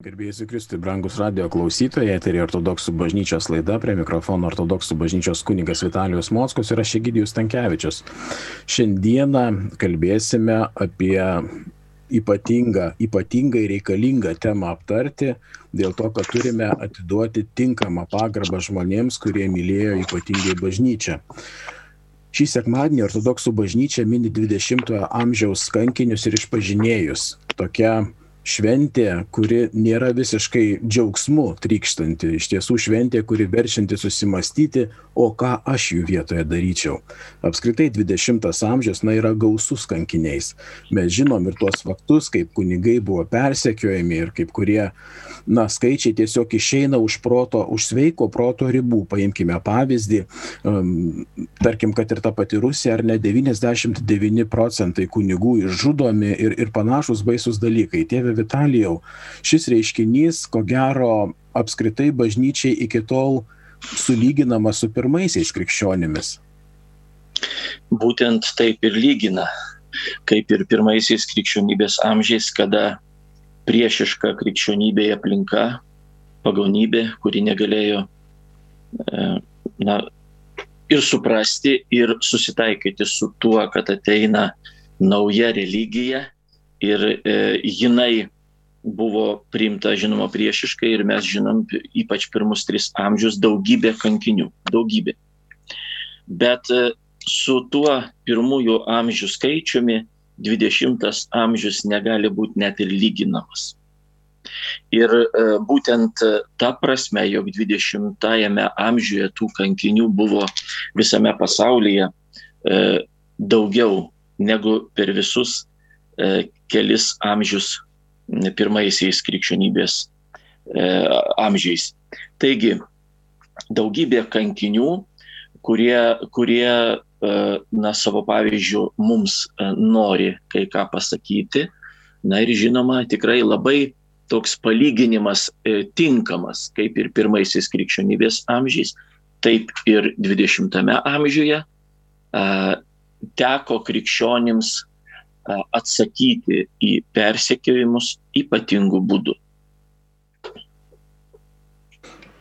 Gerbėjai Kristui, brangus radio klausytojai, tai ortodoksų bažnyčios laida, prie mikrofono ortodoksų bažnyčios kunigas Vitalijus Mockus ir aš Egidijus Tankievičius. Šiandieną kalbėsime apie ypatingą, ypatingai reikalingą temą aptarti, dėl to, kad turime atiduoti tinkamą pagarbą žmonėms, kurie mylėjo ypatingai bažnyčią. Šį sekmadienį ortodoksų bažnyčia mini 20-ojo amžiaus kankinius ir išpažinėjus. Tokia šventė, kuri nėra visiškai džiaugsmu trykštanti, iš tiesų šventė, kuri verčianti susimastyti, o ką aš jų vietoje daryčiau. Apskritai 20-as amžius, na, yra gausus kankiniais. Mes žinom ir tuos faktus, kaip kunigai buvo persekiojami ir kaip kurie, na, skaičiai tiesiog išeina už proto, už sveiko proto ribų. Paimkime pavyzdį, um, tarkim, kad ir ta pati Rusija, ar ne 99 procentai kunigų išžudomi ir, ir panašus baisus dalykai. Tėve Vitalijau, šis reiškinys, ko gero, apskritai bažnyčiai iki tol sulyginama su pirmaisiais krikščionimis. Būtent taip ir lygina, kaip ir pirmaisiais krikščionybės amžiais, kada priešiška krikščionybėje aplinka, pagonybė, kuri negalėjo e, na, ir suprasti, ir susitaikyti su tuo, kad ateina nauja religija ir e, jinai buvo priimta, žinoma, priešiškai ir mes žinom, ypač pirmus tris amžius, daugybė kankinių, daugybė. Bet e, su tuo pirmųjų amžių skaičiumi 20 amžius negali būti net ir lyginamas. Ir e, būtent ta prasme, jog 20-ame amžiuje tų kankinių buvo visame pasaulyje daugiau negu per visus kelis amžius pirmaisiais krikščionybės e, amžiais. Taigi, daugybė kankinių, kurie, kurie e, na, savo pavyzdžių mums e, nori kai ką pasakyti. Na ir žinoma, tikrai labai toks palyginimas e, tinkamas, kaip ir pirmaisiais krikščionybės amžiais, taip ir 20-ame amžiuje e, teko krikščionims atsakyti į persekiojimus ypatingų būdų.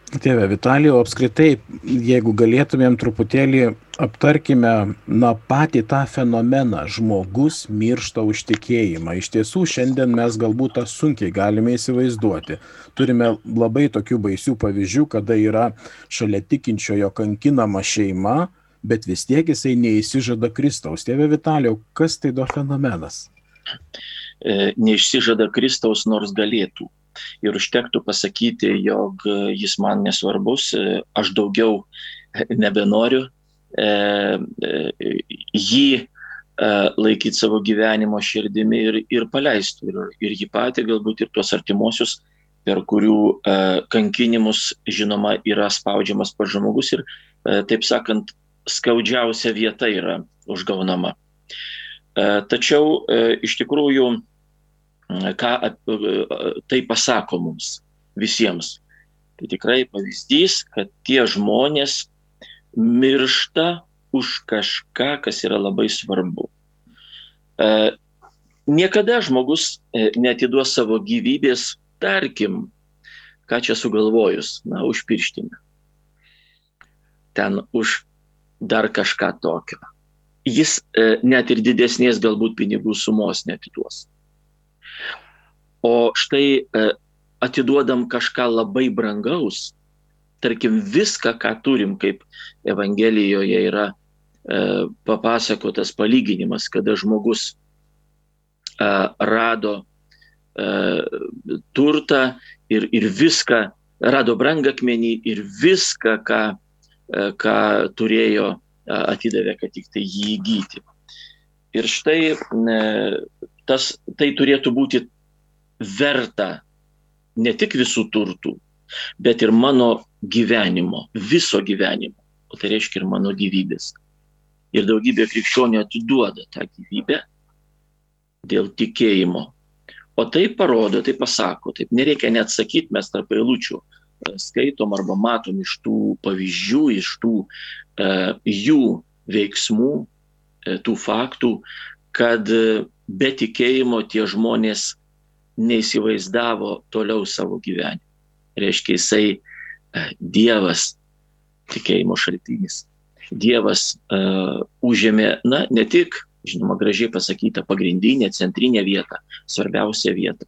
Tėve Vitalijau, apskritai, jeigu galėtumėm truputėlį aptarkime, na, patį tą fenomeną žmogus miršta už tikėjimą. Iš tiesų, šiandien mes galbūt tą sunkiai galime įsivaizduoti. Turime labai tokių baisių pavyzdžių, kada yra šalia tikinčiojo kankinama šeima, bet vis tiek jisai neįsižada Kristaus. Tėve Vitalijau, kas tai do fenomenas? E, neišsižada Kristaus, nors galėtų. Ir užtektų pasakyti, jog jis man nesvarbus, e, aš daugiau nebenoriu e, jį laikyti savo gyvenimo širdimi ir, ir paleistų. Ir, ir jį patį, galbūt ir tuos artimuosius, per kurių kankinimus, žinoma, yra spaudžiamas pa žmogus ir, taip sakant, skaudžiausia vieta yra užgaunama. E, tačiau e, iš tikrųjų, ką tai pasako mums visiems. Tai tikrai pavyzdys, kad tie žmonės miršta už kažką, kas yra labai svarbu. E, niekada žmogus netiduos savo gyvybės, tarkim, ką čia sugalvojus, na, už pirštinę. Ten už dar kažką tokio. Jis e, net ir didesnės galbūt pinigų sumos netiduos. O štai e, atiduodam kažką labai brangaus, tarkim viską, ką turim, kaip Evangelijoje yra e, papasakotas palyginimas, kada žmogus e, rado e, turtą ir, ir viską, rado brangakmenį ir viską, ką ką turėjo atidavė, kad tik tai jį įgyti. Ir štai tas, tai turėtų būti verta ne tik visų turtų, bet ir mano gyvenimo, viso gyvenimo, o tai reiškia ir mano gyvybės. Ir daugybė krikščionių atiduoda tą gyvybę dėl tikėjimo. O tai parodo, tai pasako, taip nereikia net sakyti, mes tarp eilučių skaitom arba matom iš tų pavyzdžių, iš tų e, jų veiksmų, e, tų faktų, kad be tikėjimo tie žmonės neįsivaizdavo toliau savo gyvenimą. Reiškia, jisai e, Dievas tikėjimo šaltinis. Dievas uh, užėmė, na, ne tik, žinoma, gražiai pasakyta, pagrindinę, centrinę vietą, svarbiausią vietą.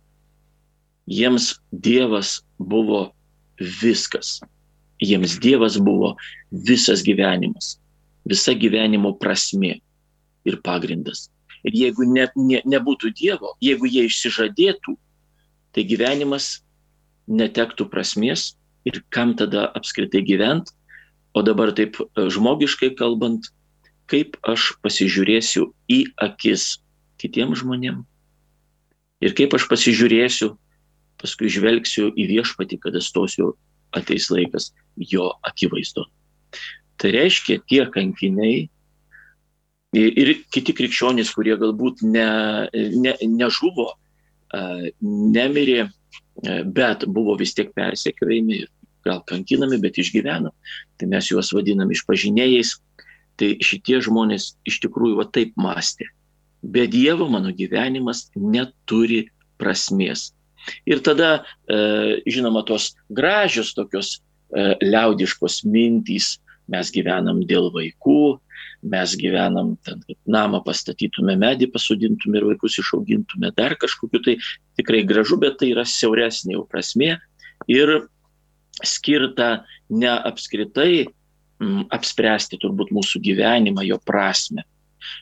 Jiems Dievas buvo viskas. Jiems Dievas buvo visas gyvenimas, visa gyvenimo prasme ir pagrindas. Ir jeigu ne, ne, nebūtų Dievo, jeigu jie išsižadėtų, tai gyvenimas netektų prasmės ir kam tada apskritai gyvent. O dabar taip e, žmogiškai kalbant, kaip aš pasižiūrėsiu į akis kitiems žmonėms. Ir kaip aš pasižiūrėsiu, paskui žvelgsiu į viešpatį, kada stosiu ateis laikas jo akivaizdu. Tai reiškia, tie kankiniai ir kiti krikščionys, kurie galbūt ne, ne, nežuvo, nemirė, bet buvo vis tiek persekiojami, gal kankinami, bet išgyveno, tai mes juos vadinam išpažinėjais. Tai šitie žmonės iš tikrųjų va taip mąstė. Be Dievo mano gyvenimas neturi prasmės. Ir tada, žinoma, tos gražios tokios liaudiškos mintys, mes gyvenam dėl vaikų, mes gyvenam, ten, namą pastatytume, medį pasodintume ir vaikus išaugintume, dar kažkokiu tai tikrai gražu, bet tai yra siauresnė jau prasme ir skirta ne apskritai m, mm, apspręsti turbūt mūsų gyvenimą, jo prasme,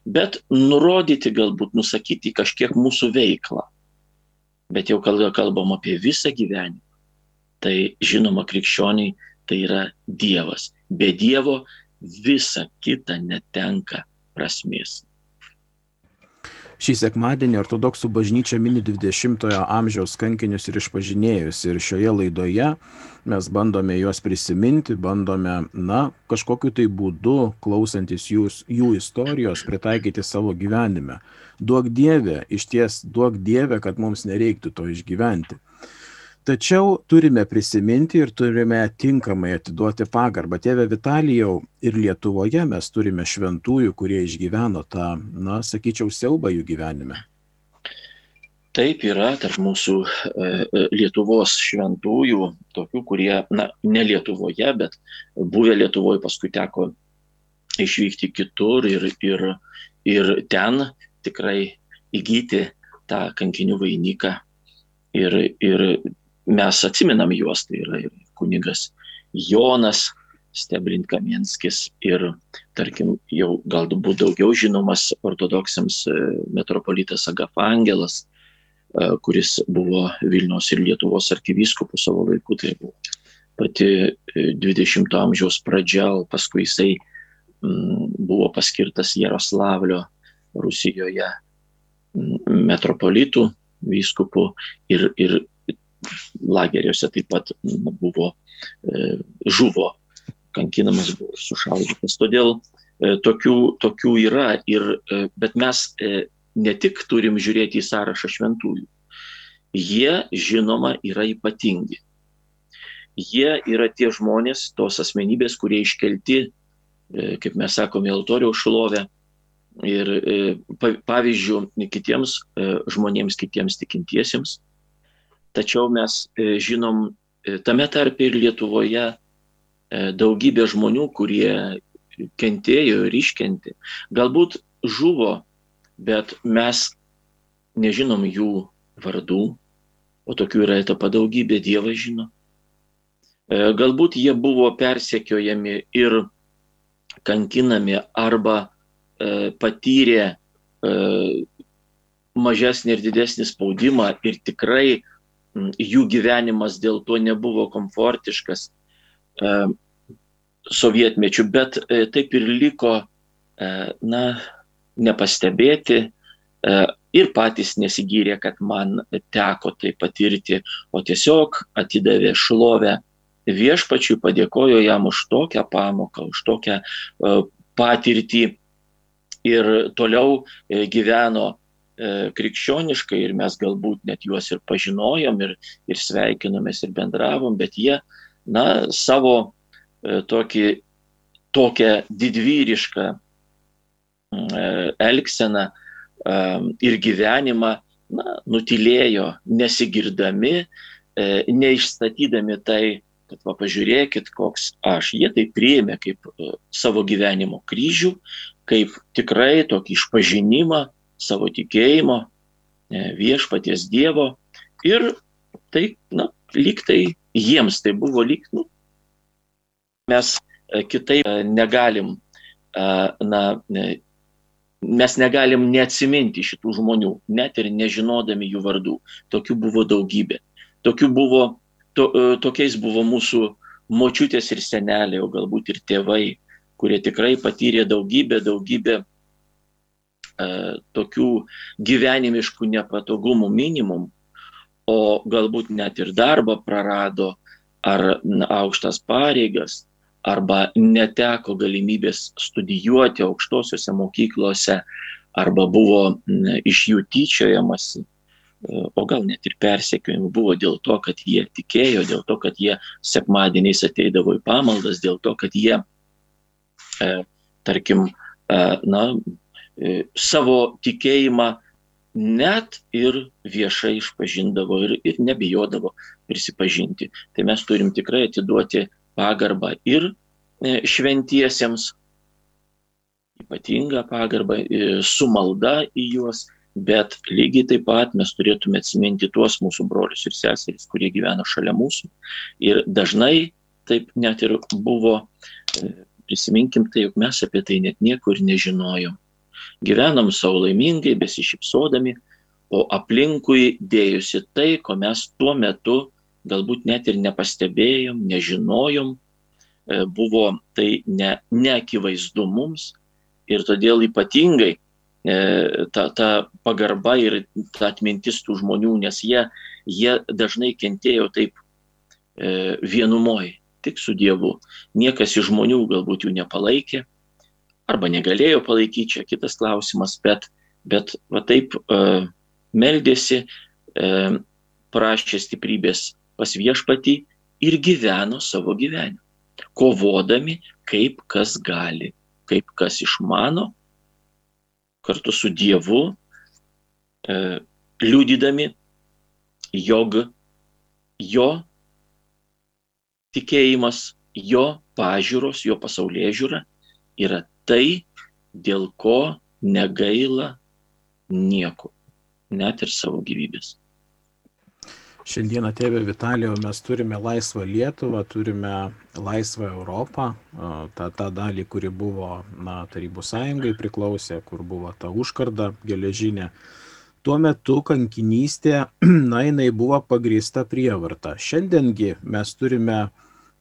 bet nurodyti galbūt, nusakyti kažkiek mūsų veiklą. Bet jau kalbam apie visą gyvenimą. Tai žinoma, krikščioniai tai yra Dievas. Be Dievo visa kita netenka prasmės. Šį sekmadienį ortodoksų bažnyčia mini 20-ojo amžiaus kankinius ir išpažinėjus. Ir šioje laidoje mes bandome juos prisiminti, bandome, na, kažkokiu tai būdu, klausantis jų, jų istorijos, pritaikyti savo gyvenime. Duok Dievę, iš ties duok Dievę, kad mums nereiktų to išgyventi. Tačiau turime prisiminti ir turime tinkamai atiduoti pagarbą. Tėve Vitalijau, ir Lietuvoje mes turime šventųjų, kurie išgyveno tą, na, sakyčiau, siaubą jų gyvenime. Taip yra tarp mūsų e, e, Lietuvos šventųjų, tokių, kurie, na, ne Lietuvoje, bet buvę Lietuvoje, paskui teko išvykti kitur ir, ir, ir ten tikrai įgyti tą kankinių vainiką. Ir, ir mes atsiminam juos, tai yra kunigas Jonas Steblint Kamienskis ir, tarkim, jau galbūt daugiau žinomas ortodoksams e, metropolitas Agafangelas, e, kuris buvo Vilniaus ir Lietuvos arkivyskupų savo laiku, tai buvo pati 20-ojo e, amžiaus pradžia, o paskui jisai buvo paskirtas Jaroslavlio Rusijoje metropolitų vyskupų ir, ir lageriuose taip pat buvo, e, žuvo, kankinamas buvo sušaudytas. Todėl e, tokių, tokių yra, ir, e, bet mes ne tik turim žiūrėti į sąrašą šventųjų, jie žinoma yra ypatingi. Jie yra tie žmonės, tos asmenybės, kurie iškelti, kaip mes sakome, altoriaus šlovę ir pavyzdžių kitiems žmonėms, kitiems tikintiesiems Tačiau mes e, žinom e, tame tarpe ir Lietuvoje e, daugybė žmonių, kurie kentėjo ir iškentė. Galbūt žuvo, bet mes nežinom jų vardų, o tokių yra etapa daugybė, Dievas žino. Galbūt jie buvo persekiojami ir kankinami arba patyrė mažesnį ir didesnį spaudimą ir tikrai jų gyvenimas dėl to nebuvo komfortiškas e, sovietmečių, bet e, taip ir liko, e, na, nepastebėti ir patys nesigyrė, kad man teko tai patirti, o tiesiog atidavė šlovę viešpačiui, padėkojo jam už tokią pamoką, už tokią patirtį ir toliau gyveno E, krikščioniškai ir mes galbūt net juos ir pažinojom ir, ir sveikinomės ir bendravom, bet jie, na, savo e, tokį, tokią didvyrišką e, elgseną ir gyvenimą na, nutilėjo, nesigirdami, e, neišstatydami tai, kad va pažiūrėkit, koks aš. Jie tai priėmė kaip e, savo gyvenimo kryžių, kaip tikrai tokį išpažinimą savo tikėjimo e, viešpaties Dievo. Ir tai, na, lyg tai jiems tai buvo lyg, nu, mes e, kitaip negalim, na, mes negalim neatsiminti šitų žmonių, net ir nežinodami jų vardų. Tokių buvo daugybė. Tokių buvo to, e, tokiais buvo mūsų močiutės ir seneliai, o galbūt ir tėvai, kurie tikrai patyrė daugybę, daugybę e, tokių gyvenimiškų nepatogumų minimum, o galbūt net ir darbą prarado, ar aukštas pareigas, arba neteko galimybės studijuoti aukštosiuose mokyklose, arba buvo iš jų tyčiojamasi o gal net ir persekiojimų buvo dėl to, kad jie tikėjo, dėl to, kad jie sekmadieniais ateidavo į pamaldas, dėl to, kad jie, e, tarkim, e, na, e, savo tikėjimą net ir viešai išpažindavo ir, ir nebijodavo prisipažinti. Tai mes turim tikrai atiduoti pagarbą ir e, šventiesiems, ypatingą pagarbą, e, su malda į juos bet lygiai taip pat mes turėtume atsiminti tuos mūsų brolius ir seserys, kurie gyvena šalia mūsų. Ir dažnai taip net ir buvo, e, prisiminkim tai, jog mes apie tai net niekur nežinojom. Gyvenam savo laimingai, besišypsodami, o aplinkui dėjusi tai, ko mes tuo metu galbūt net ir nepastebėjom, nežinojom, e, buvo tai ne, neakivaizdu mums ir todėl ypatingai E, ta, ta pagarba ir ta atmintis tų žmonių, nes jie, jie dažnai kentėjo taip e, vienumoj, tik su Dievu. Niekas iš žmonių galbūt jų nepalaikė, arba negalėjo palaikyti, čia kitas klausimas, bet, bet va taip e, meldėsi, e, prašė stiprybės pas viešpatį ir gyveno savo gyvenimą, kovodami, kaip kas gali, kaip kas išmano kartu su Dievu, e, liūdydami, jog jo tikėjimas, jo pažiūros, jo pasaulyje žiūra yra tai, dėl ko negaila nieko, net ir savo gyvybės. Šiandieną, tėvė Vitalijau, mes turime laisvą Lietuvą, turime laisvą Europą, tą, tą dalį, kuri buvo na, Tarybų sąjungai priklausė, kur buvo ta užkarda geležinė. Tuo metu kankinystė, na, jinai buvo pagrįsta prievarta. Šiandiengi mes turime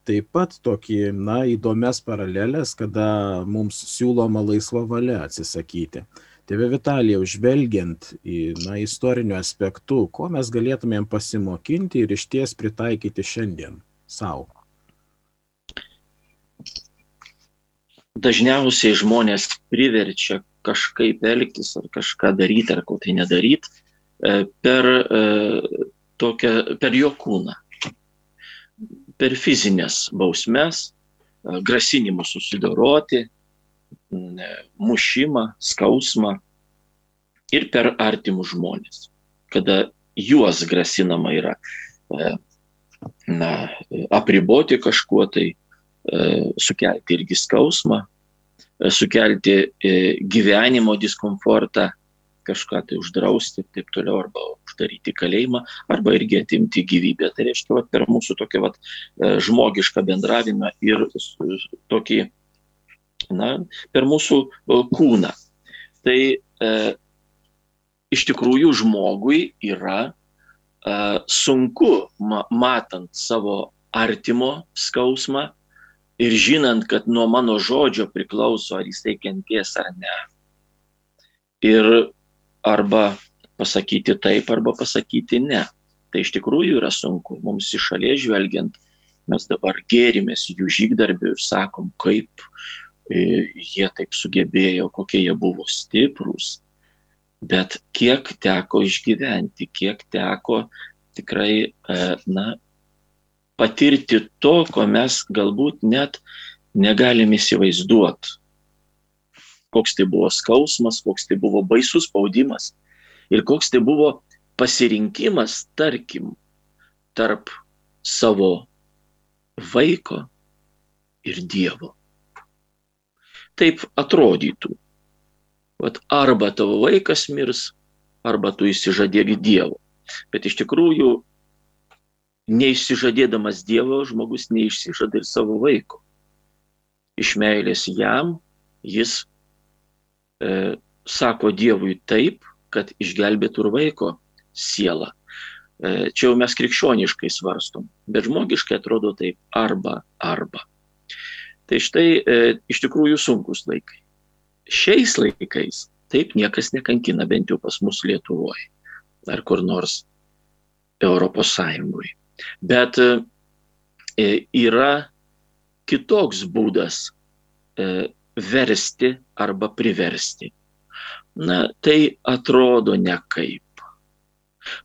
taip pat tokį, na, įdomias paralelės, kada mums siūloma laisva valia atsisakyti. Tėve Vitalija, užvelgiant į na, istorinių aspektų, ko mes galėtumėm pasimokinti ir iš ties pritaikyti šiandien savo? Dažniausiai žmonės priverčia kažkaip elgtis ar kažką daryti ar ko tai nedaryti e, per, e, tokią, per jo kūną, per fizinės bausmes, e, grasinimus susidoroti, mušimą, skausmą ir per artimus žmonės, kada juos grasinama yra e, na, apriboti kažkuo tai, e, sukelti irgi skausmą, sukelti gyvenimo diskomfortą, kažką tai uždrausti ir taip toliau, arba uždaryti kalėjimą, arba irgi atimti gyvybę. Tai reiškia, vat, per mūsų tokį vat, žmogišką bendravimą ir tokį na, per mūsų kūną. Tai e, iš tikrųjų žmogui yra e, sunku, ma, matant savo artimo skausmą ir žinant, kad nuo mano žodžio priklauso, ar jis tai kenties ar ne. Ir arba pasakyti taip, arba pasakyti ne. Tai iš tikrųjų yra sunku. Mums iš šalies žvelgiant, mes dabar gėrimės jų žygdarbių ir sakom, kaip E, jie taip sugebėjo, kokie jie buvo stiprus, bet kiek teko išgyventi, kiek teko tikrai, e, na, patirti to, ko mes galbūt net negalim įsivaizduoti. Koks tai buvo skausmas, koks tai buvo baisus spaudimas ir koks tai buvo pasirinkimas, tarkim, tarp savo vaiko ir Dievo. Taip atrodytų. Vat arba tavo vaikas mirs, arba tu įsižadėk Dievo. Bet iš tikrųjų, neišsižadėdamas Dievo, žmogus neišsižada ir savo vaiko. Iš meilės jam jis e, sako Dievui taip, kad išgelbėtų ir vaiko sielą. E, čia jau mes krikščioniškai svarstom, bet žmogiškai atrodo taip arba arba. Tai štai e, iš tikrųjų sunkus laikai. Šiais laikais taip niekas nekankina, bent jau pas mus Lietuvoje ar kur nors Europos Sąjungoje. Bet e, yra kitoks būdas versti arba priversti. Na, tai atrodo nekaip.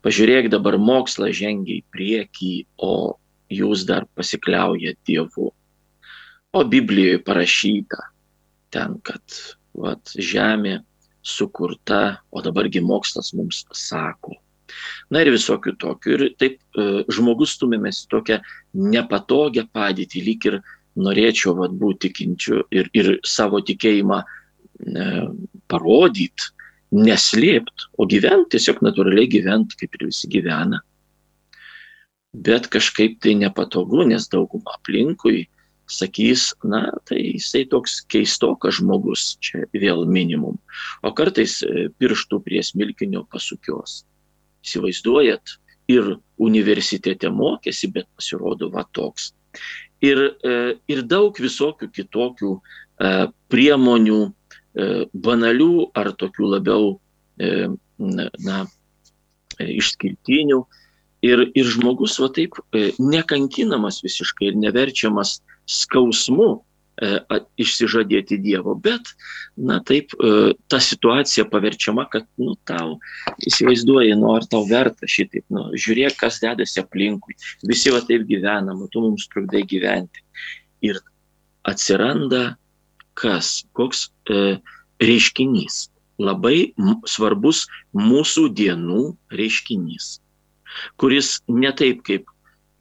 Pažiūrėk, dabar mokslas žengia į priekį, o jūs dar pasikliaujat Dievu. O Biblijoje parašyta ten, kad vat, žemė sukurta, o dabargi mokslas mums sako. Na ir visokių tokių. Ir taip e, žmogus stumėmės į tokią nepatogią padėtį, lyg ir norėčiau vat, būti tikinčiu ir, ir savo tikėjimą e, parodyti, neslėpti, o gyventi, tiesiog natūraliai gyventi, kaip ir visi gyvena. Bet kažkaip tai nepatogu, nes dauguma aplinkui sakys, na, tai jisai toks keistokas žmogus, čia vėl minimum. O kartais e, pirštų prie smilkinio pasukios. Įsivaizduojat, ir universitete mokėsi, bet pasirodo va toks. Ir, e, ir daug visokių kitokių e, priemonių, banalių ar tokių labiau, na, išskirtinių. Ir, ir žmogus va taip nekankinamas visiškai ir neverčiamas skausmu E, išsižadėti Dievo, bet, na taip, e, ta situacija paverčiama, kad, nu, tau įsivaizduoji, nu, ar tau verta šitaip, nu, žiūrėk, kas dedasi aplinkui, visi va taip gyvenam, tu mums trukdai gyventi. Ir atsiranda kas, koks e, reiškinys, labai svarbus mūsų dienų reiškinys, kuris ne taip kaip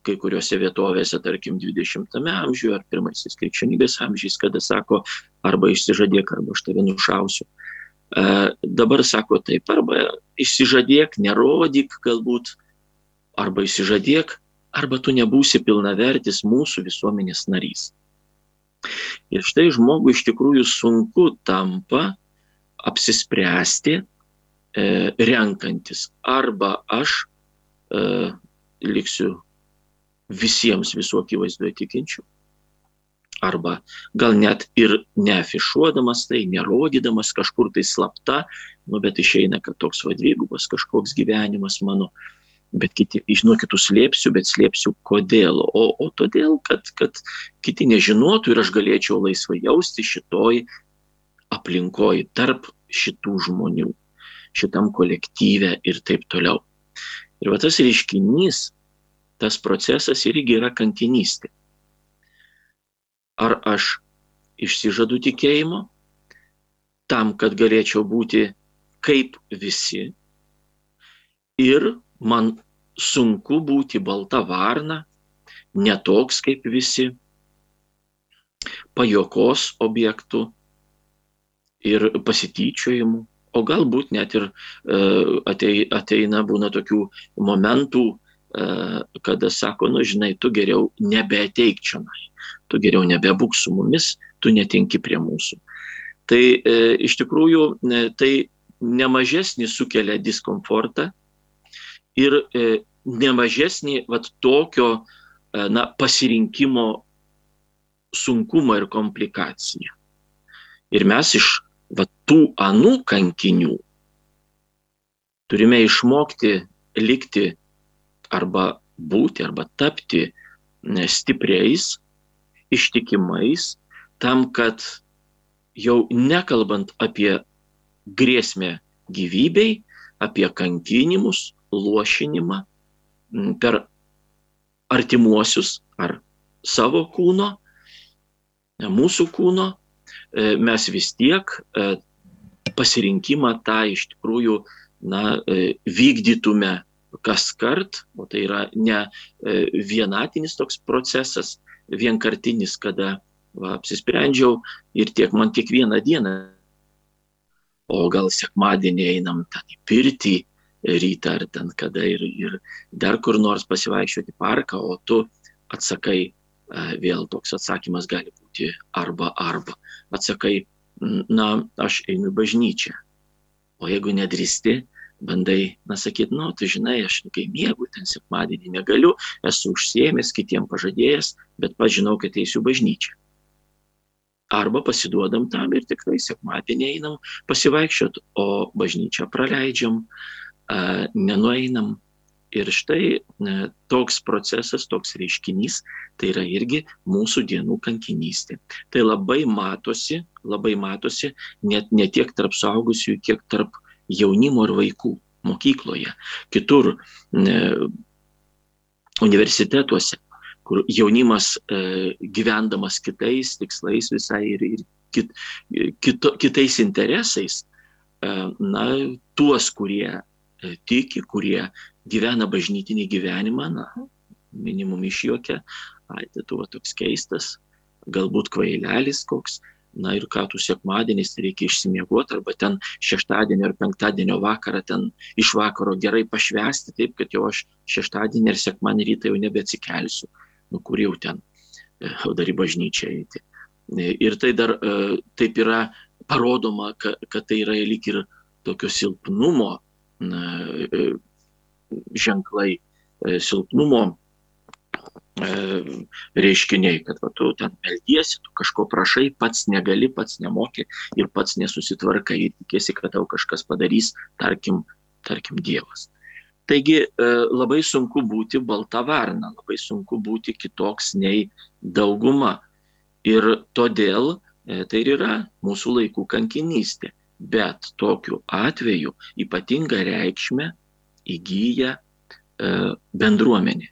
kai kuriuose vietovėse, tarkim, 20-ame amžiuje ar pirmaisiais krikščionybės amžiais, kada sako, arba išsižadėk, arba aš tave nušausiu. E, dabar sako taip, arba išsižadėk, nerodyk galbūt, arba išsižadėk, arba tu nebūsi pilnavertis mūsų visuomenės narys. Ir štai žmogui iš tikrųjų sunku tampa apsispręsti, e, renkantis, arba aš e, liksiu visiems visų akivaizdoje tikinčių. Arba gal net ir neafišuodamas tai, nerodydamas kažkur tai slapta, nu bet išeina, kad toks vadvygubas kažkoks gyvenimas mano, bet kiti, žinau, kitus slėpsiu, bet slėpsiu kodėl. O, o todėl, kad, kad kiti nežinotų ir aš galėčiau laisvai jausti šitoj aplinkoj, tarp šitų žmonių, šitam kolektyve ir taip toliau. Ir va tas reiškinys tas procesas irgi yra kankinystė. Ar aš išsižadu tikėjimo tam, kad galėčiau būti kaip visi ir man sunku būti balta varna, netoks kaip visi, pajokos objektų ir pasityčiojimų, o galbūt net ir e, ateina būna tokių momentų, E, kada sako, nu žinai, tu geriau nebeateik čia, tu geriau nebebūk su mumis, tu netinki prie mūsų. Tai e, iš tikrųjų e, tai nemažesnį sukelia diskomfortą ir e, nemažesnį vat, tokio e, na, pasirinkimo sunkumą ir komplikaciją. Ir mes iš vat, tų anų kankinių turime išmokti likti arba būti, arba tapti stipriais, ištikimais, tam, kad jau nekalbant apie grėsmę gyvybei, apie kankinimus, lošinimą per artimuosius ar savo kūno, mūsų kūno, e, mes vis tiek e, pasirinkimą tą iš tikrųjų na, vykdytume kas kart, o tai yra ne vienatinis toks procesas, vienkartinis, kada va, apsisprendžiau ir tiek man kiekvieną dieną. O gal sekmadienį einam ten į pirtį rytą ar ten kada ir, ir dar kur nors pasivaikščioti parką, o tu atsakai, vėl toks atsakymas gali būti arba arba. Atsakai, na, aš einu į bažnyčią. O jeigu nedrįsti, bandai, na, sakyti, nu, tu žinai, aš kai mėgau, ten sekmadienį negaliu, esu užsiemęs, kitiem pažadėjęs, bet pažinau, kad eisiu bažnyčią arba pasiduodam tam ir tikrai sekmadienį einam pasivaikščiot, o bažnyčią praleidžiam, nenueinam. Ir štai toks procesas, toks reiškinys, tai yra irgi mūsų dienų kankinystė. Tai labai matosi, labai matosi net ne tiek tarp saugusių, kiek tarp jaunimo ir vaikų mokykloje. Kitur universitetuose kur jaunimas e, gyvendamas kitais tikslais visai ir, ir kit, kito, kitais interesais, e, na, tuos, kurie e, tiki, kurie gyvena bažnytinį gyvenimą, na, minimum išjuokia, ai, tai tu va toks keistas, galbūt kvailelis koks, na ir ką tu sekmadieniais reikia išsimiegoti, arba ten šeštadienio ar penktadienio vakarą ten iš vakaro gerai pašvesti, taip kad jau aš šeštadienį ir sekmadienį rytą jau nebeatsikelsiu nu kur jau ten, e, dar į bažnyčią eiti. E, ir tai dar e, taip yra parodoma, kad tai yra lyg ir tokio silpnumo ženklai, silpnumo reiškiniai, kad va, tu ten meldiesi, tu kažko prašai, pats negali, pats nemoki ir pats nesusitvarkai ir tikėsi, kad tau kažkas padarys, tarkim, tarkim Dievas. Taigi e, labai sunku būti balta varna, labai sunku būti kitoks nei dauguma. Ir todėl e, tai ir yra mūsų laikų kankinystė. Bet tokiu atveju ypatingą reikšmę įgyja e, bendruomenė,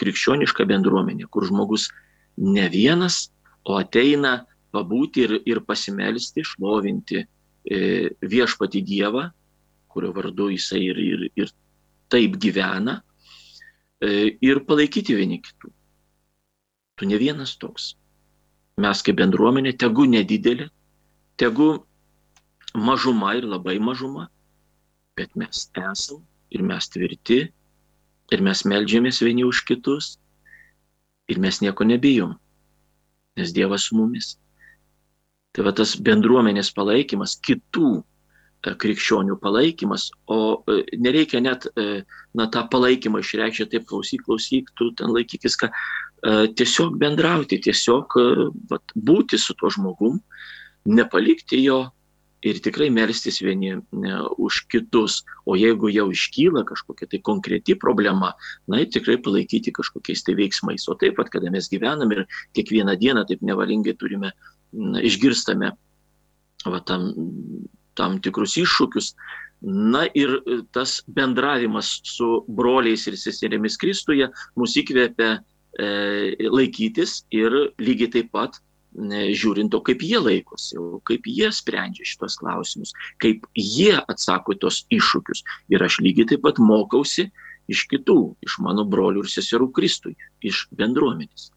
krikščioniška bendruomenė, kur žmogus ne vienas, o ateina pabūti ir, ir pasimelsti, šlovinti viešpati Dievą, kurio vardu jisai ir, ir, ir taip gyvena e, ir palaikyti vieni kitų. Tu ne vienas toks. Mes kaip bendruomenė, tegu nedidelė, tegu mažuma ir labai mažuma, bet mes esam ir mes tvirti ir mes melžiamės vieni už kitus ir mes nieko nebijom, nes Dievas su mumis. Tai va tas bendruomenės palaikymas, kitų E, krikščionių palaikymas, o e, nereikia net e, na, tą palaikymą išreikšti, taip klausyk, klausyk, tu ten laikykis, ką tiesiog bendrauti, tiesiog vat, būti su tuo žmogum, nepalikti jo ir tikrai melstis vieni ne, už kitus, o jeigu jau iškyla kažkokia tai konkreti problema, na ir tikrai palaikyti kažkokiais tai veiksmais. O taip pat, kada mes gyvename ir kiekvieną dieną taip nevalingai turime, na, išgirstame va, tam tam tikrus iššūkius. Na ir e, tas bendravimas su broliais ir seserėmis Kristuje mus įkvėpia e, laikytis ir lygiai taip pat žiūrint to, kaip jie laikosi, kaip jie sprendžia šitos klausimus, kaip jie atsako tos iššūkius. Ir aš lygiai taip pat mokausi iš kitų, iš mano brolių ir seserų Kristui, iš bendruomenės.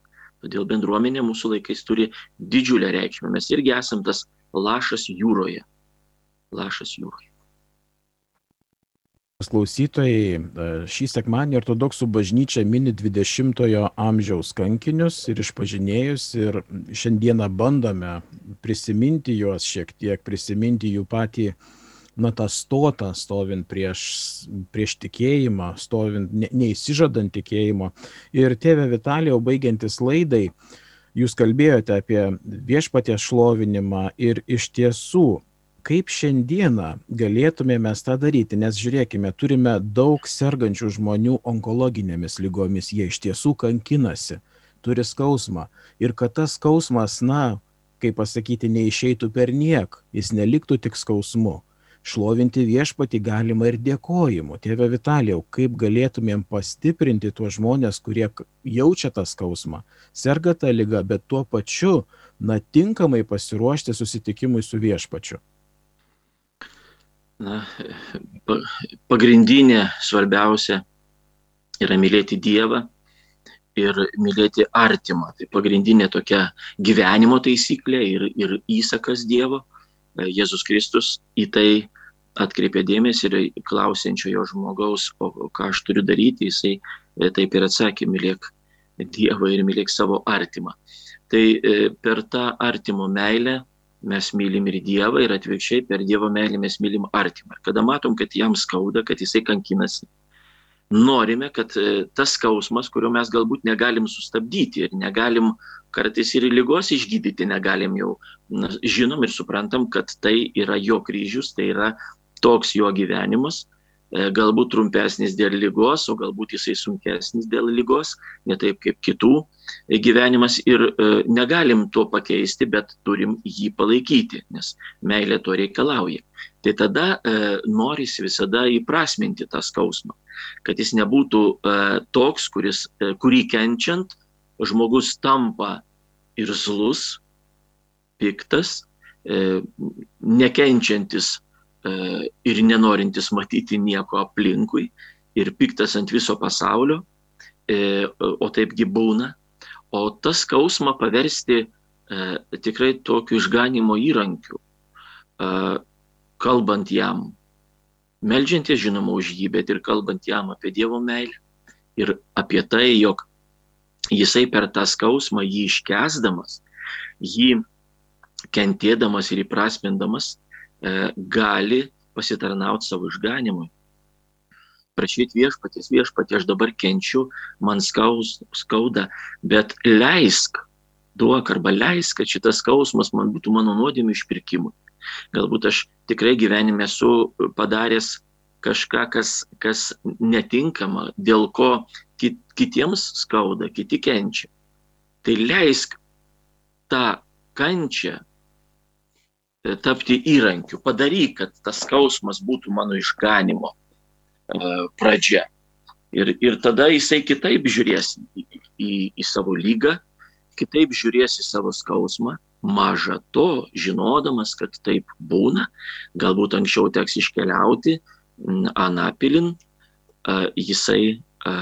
Todėl bendruomenė mūsų laikais turi didžiulę reikšmę. Mes irgi esam tas lašas jūroje lašas jūroje. Klausytojai, e, šį sekmanį ortodoksų bažnyčia mini 20-ojo amžiaus kankinius ir išpažinėjus ir šiandieną bandome prisiminti juos šiek tiek, prisiminti jų patį, na, tą stotą, stovint prieš, prieš tikėjimą, stovint, ne, neįsižadant tikėjimo. Ir tėve Vitalijau, baigiantis laidai, jūs kalbėjote apie viešpatės šlovinimą ir iš tiesų kaip šiandieną galėtume mes tą daryti, nes žiūrėkime, turime daug sergančių žmonių onkologinėmis lygomis, jie iš tiesų kankinasi, turi skausmą. Ir kad tas skausmas, na, kaip pasakyti, neišeitų per niek, jis neliktų tik skausmu. Šlovinti viešpati galima ir dėkojimu. Tėve Vitalijau, kaip galėtumėm pastiprinti tuos žmonės, kurie jaučia tą skausmą, serga tą lygą, bet tuo pačiu, na, tinkamai pasiruošti susitikimui su viešpačiu. Na, pagrindinė, svarbiausia yra mylėti Dievą ir mylėti artimą. Tai pagrindinė tokia gyvenimo taisyklė ir, ir įsakas Dievo. Jėzus Kristus į tai atkreipė dėmesį ir klausiančiojo žmogaus, o, o ką aš turiu daryti, jisai e, taip ir atsakė, mylėk Dievą ir mylėk savo artimą. Tai e, per tą artimo meilę mes mylim ir Dievą ir atvirkščiai per Dievo meilę mes mylim artimą. Kada matom, kad jam skauda, kad jisai kankinasi, norime, kad e, tas skausmas, kurio mes galbūt negalim sustabdyti ir negalim kartais ir lygos išgydyti, negalim jau, žinom ir suprantam, kad tai yra jo kryžius, tai yra toks jo gyvenimas, galbūt trumpesnis dėl lygos, o galbūt jisai sunkesnis dėl lygos, ne taip kaip kitų gyvenimas ir e, negalim to pakeisti, bet turim jį palaikyti, nes meilė to reikalauja. Tai tada e, norisi visada įprasminti tą skausmą, kad jis nebūtų e, toks, kuris, e, kurį kenčiant žmogus tampa irzlus, piktas, e, nekenčiantis e, ir nenorintis matyti nieko aplinkui ir piktas ant viso pasaulio, e, o taipgi būna, o tas skausmą paversti e, tikrai tokiu išganimo įrankiu, e, kalbant jam, melžiantis žinoma už jį, bet ir kalbant jam apie Dievo meilę ir apie tai, jog jisai per tą skausmą jį iškesdamas, jį kentėdamas ir įprasmindamas, e, gali pasitarnauti savo išganimui prašyti viešpatės, viešpatė, aš dabar kenčiu, man skaus, skauda, bet leisk, duok arba leisk, kad šitas skausmas man būtų mano nuodėmė išpirkimui. Galbūt aš tikrai gyvenime esu padaręs kažką, kas, kas netinkama, dėl ko kit, kitiems skauda, kiti kenčia. Tai leisk tą kančią tapti įrankiu, padaryk, kad tas skausmas būtų mano išganimo E, pradžia. Ir, ir tada jisai kitaip žiūrės į, į, į savo lygą, kitaip žiūrės į savo skausmą, maža to, žinodamas, kad taip būna, galbūt anksčiau teks iškeliauti Anapilin, e, jisai, e,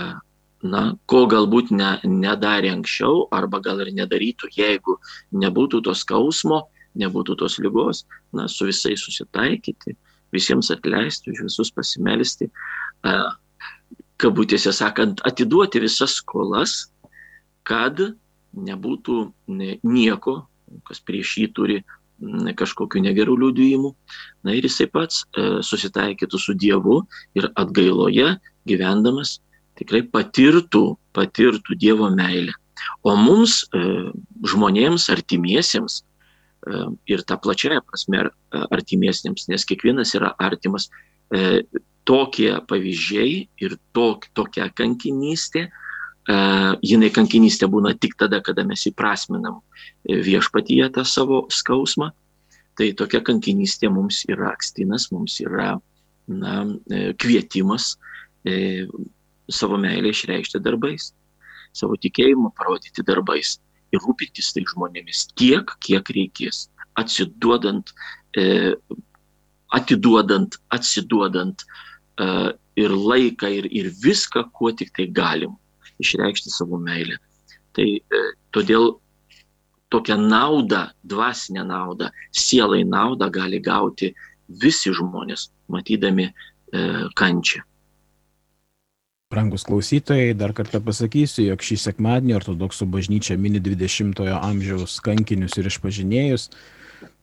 na, ko galbūt ne, nedarė anksčiau, arba gal ir nedarytų, jeigu nebūtų to skausmo, nebūtų tos lygos, na, su visais susitaikyti, visiems atleisti, už visus pasimelsti, kabutėse sakant, atiduoti visas skolas, kad nebūtų nieko, kas prieš jį turi kažkokiu negerų liūdėjimų. Na ir jisai pats susitaikytų su Dievu ir atgailoje gyvendamas tikrai patirtų, patirtų Dievo meilę. O mums, žmonėms, artimiesiems, ir tą plačiają prasme artimiesiems, nes kiekvienas yra artimas, tokie pavyzdžiai ir tok, tokia kankinystė, jinai kankinystė būna tik tada, kada mes įprasminam viešpatyje tą savo skausmą, tai tokia kankinystė mums yra akstinas, mums yra na, kvietimas e, savo meilę išreikšti darbais, savo tikėjimą parodyti darbais ir rūpintis tai žmonėmis tiek, kiek reikės, atsiduodant, e, atiduodant, atsiduodant uh, ir laiką, ir, ir viską, kuo tik tai galim išreikšti savo meilę. Tai uh, todėl tokią naudą, dvasinę naudą, sielai naudą gali gauti visi žmonės, matydami uh, kančią. Brangus klausytojai, dar kartą pasakysiu, jog šį sekmadienį ortodoksų bažnyčia mini 20-ojo amžiaus kankinius ir išpažinėjus.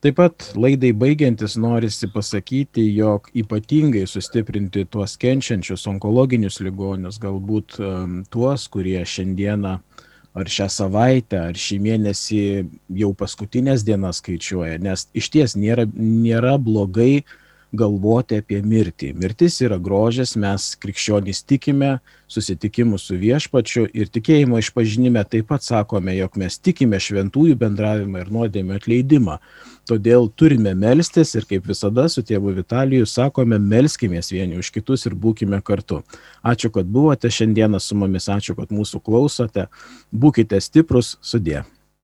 Taip pat laidai baigiantis norisi pasakyti, jog ypatingai sustiprinti tuos kenčiančius onkologinius ligonius, galbūt um, tuos, kurie šiandieną ar šią savaitę, ar šį mėnesį jau paskutinės dienas skaičiuoja, nes iš ties nėra, nėra blogai uh, galvoti apie mirtį. Mirtis yra grožis, mes krikščionys tikime susitikimu su viešpačiu ir tikėjimo išpažinime taip pat sakome, jog mes tikime šventųjų bendravimą ir nuodėmio atleidimą. Todėl turime melstis ir kaip visada su tėvu Vitalijui sakome, melskimės vieni už kitus ir būkime kartu. Ačiū, kad buvote šiandieną su mumis, ačiū, kad mūsų klausote. Būkite stiprus, sudė.